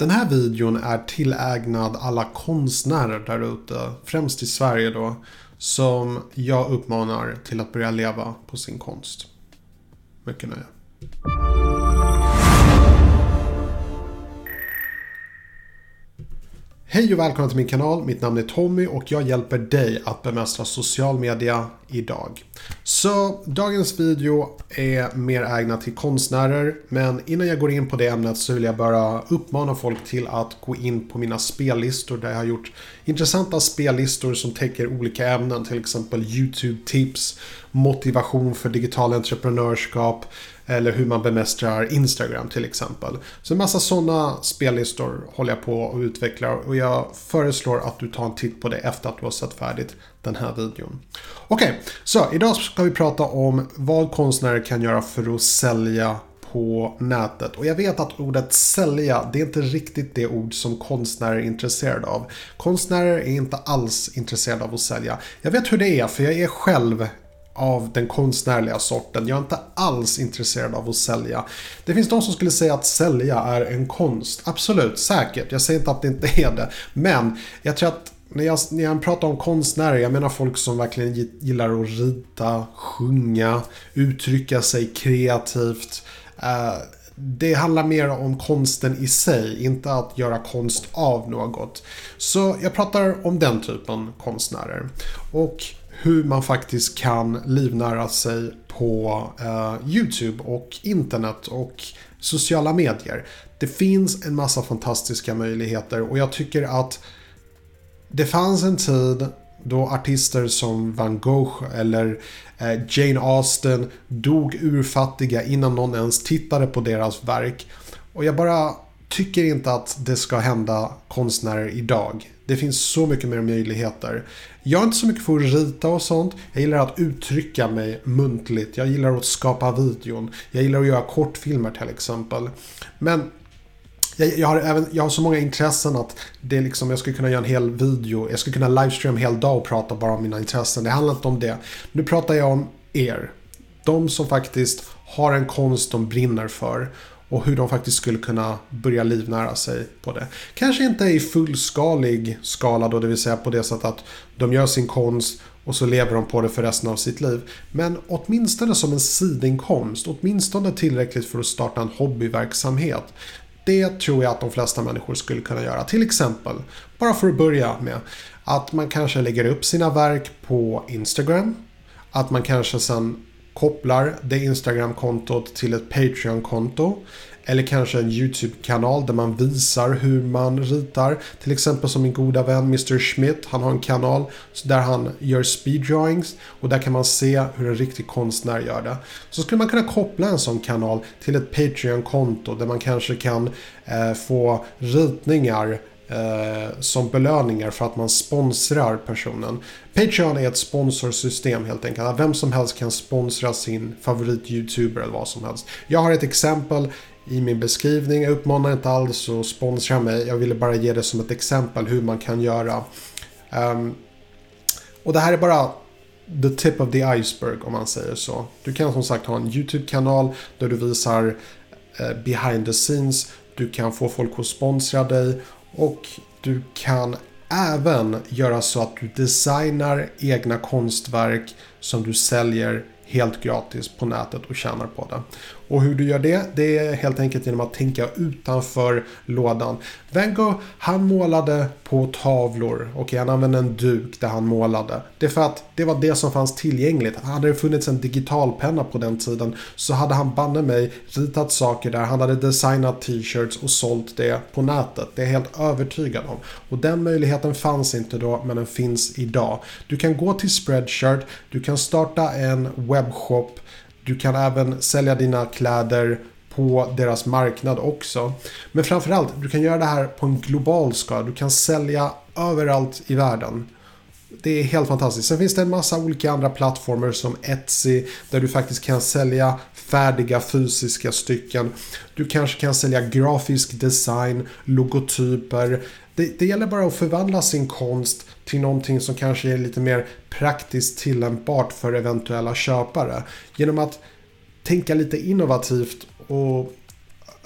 Den här videon är tillägnad alla konstnärer där ute, främst i Sverige då, som jag uppmanar till att börja leva på sin konst. Mycket nöje. Hej och välkomna till min kanal. Mitt namn är Tommy och jag hjälper dig att bemästra social media idag. Så dagens video är mer ägnad till konstnärer men innan jag går in på det ämnet så vill jag bara uppmana folk till att gå in på mina spellistor där jag har gjort intressanta spellistor som täcker olika ämnen till exempel YouTube-tips, motivation för digital entreprenörskap, eller hur man bemästrar Instagram till exempel. Så en massa sådana spellistor håller jag på och utvecklar och jag föreslår att du tar en titt på det efter att du har sett färdigt den här videon. Okej, okay, så idag ska vi prata om vad konstnärer kan göra för att sälja på nätet. Och jag vet att ordet sälja, det är inte riktigt det ord som konstnärer är intresserade av. Konstnärer är inte alls intresserade av att sälja. Jag vet hur det är, för jag är själv av den konstnärliga sorten. Jag är inte alls intresserad av att sälja. Det finns de som skulle säga att sälja är en konst. Absolut, säkert. Jag säger inte att det inte är det. Men jag tror att när jag, när jag pratar om konstnärer, jag menar folk som verkligen gillar att rita, sjunga, uttrycka sig kreativt. Uh, det handlar mer om konsten i sig, inte att göra konst av något. Så jag pratar om den typen konstnärer. Och hur man faktiskt kan livnära sig på eh, YouTube och internet och sociala medier. Det finns en massa fantastiska möjligheter och jag tycker att det fanns en tid då artister som Van Gogh eller eh, Jane Austen dog urfattiga innan någon ens tittade på deras verk. Och jag bara tycker inte att det ska hända konstnärer idag. Det finns så mycket mer möjligheter. Jag är inte så mycket för att rita och sånt. Jag gillar att uttrycka mig muntligt. Jag gillar att skapa videon. Jag gillar att göra kortfilmer till exempel. Men jag, jag, har även, jag har så många intressen att det liksom, jag skulle kunna göra en hel video. Jag skulle kunna livestream en hel dag och prata bara om mina intressen. Det handlar inte om det. Nu pratar jag om er. De som faktiskt har en konst de brinner för och hur de faktiskt skulle kunna börja livnära sig på det. Kanske inte i fullskalig skala då, det vill säga på det sättet att de gör sin konst och så lever de på det för resten av sitt liv. Men åtminstone som en sidinkomst, åtminstone tillräckligt för att starta en hobbyverksamhet. Det tror jag att de flesta människor skulle kunna göra. Till exempel, bara för att börja med, att man kanske lägger upp sina verk på Instagram. Att man kanske sen kopplar det Instagram-kontot till ett Patreon-konto. Eller kanske en YouTube-kanal där man visar hur man ritar. Till exempel som min goda vän Mr. Schmidt. Han har en kanal där han gör speed drawings Och där kan man se hur en riktig konstnär gör det. Så skulle man kunna koppla en sån kanal till ett Patreon-konto där man kanske kan eh, få ritningar eh, som belöningar för att man sponsrar personen. Patreon är ett sponsorsystem helt enkelt. Vem som helst kan sponsra sin favorit-youtuber eller vad som helst. Jag har ett exempel i min beskrivning. Jag uppmanar inte alls att sponsra mig. Jag ville bara ge det som ett exempel hur man kan göra. Um, och det här är bara the tip of the iceberg om man säger så. Du kan som sagt ha en YouTube-kanal där du visar eh, behind the scenes. Du kan få folk att sponsra dig och du kan även göra så att du designar egna konstverk som du säljer helt gratis på nätet och tjänar på det. Och hur du gör det, det är helt enkelt genom att tänka utanför lådan. Van Gogh, han målade på tavlor och han använde en duk där han målade. Det är för att det var det som fanns tillgängligt. Hade det funnits en digitalpenna på den tiden så hade han banne mig ritat saker där. Han hade designat t-shirts och sålt det på nätet. Det är jag helt övertygad om. Och den möjligheten fanns inte då, men den finns idag. Du kan gå till Spreadshirt, du kan starta en webbshop du kan även sälja dina kläder på deras marknad också. Men framförallt, du kan göra det här på en global skala. Du kan sälja överallt i världen. Det är helt fantastiskt. Sen finns det en massa olika andra plattformar som Etsy där du faktiskt kan sälja färdiga fysiska stycken. Du kanske kan sälja grafisk design, logotyper. Det, det gäller bara att förvandla sin konst till någonting som kanske är lite mer praktiskt tillämpbart för eventuella köpare. Genom att tänka lite innovativt och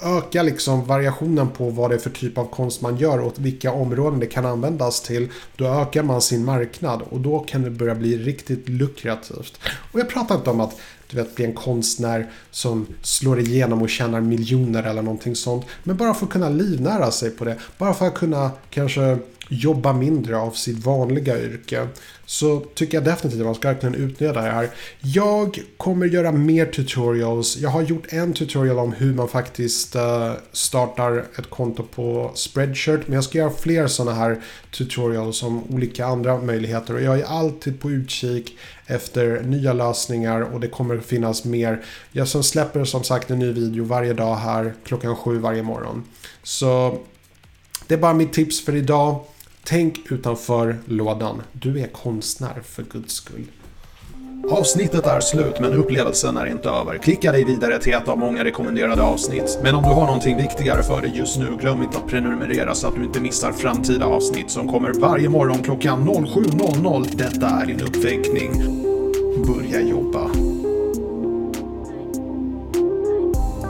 öka liksom variationen på vad det är för typ av konst man gör och vilka områden det kan användas till. Då ökar man sin marknad och då kan det börja bli riktigt lukrativt. Och jag pratar inte om att du vet, bli en konstnär som slår igenom och tjänar miljoner eller någonting sånt. Men bara för att kunna livnära sig på det. Bara för att kunna kanske jobba mindre av sitt vanliga yrke så tycker jag definitivt att man ska verkligen utnyttja det här. Jag kommer göra mer tutorials. Jag har gjort en tutorial om hur man faktiskt eh, startar ett konto på Spreadshirt. Men jag ska göra fler sådana här tutorials om olika andra möjligheter. Och jag är alltid på utkik efter nya lösningar och det kommer finnas mer. Jag som släpper som sagt en ny video varje dag här klockan sju varje morgon. Så det är bara mitt tips för idag. Tänk utanför lådan. Du är konstnär för guds skull. Avsnittet är slut men upplevelsen är inte över. Klicka dig vidare till ett av många rekommenderade avsnitt. Men om du har någonting viktigare för dig just nu, glöm inte att prenumerera så att du inte missar framtida avsnitt som kommer varje morgon klockan 07.00. Detta är din uppväckning. Börja jobba.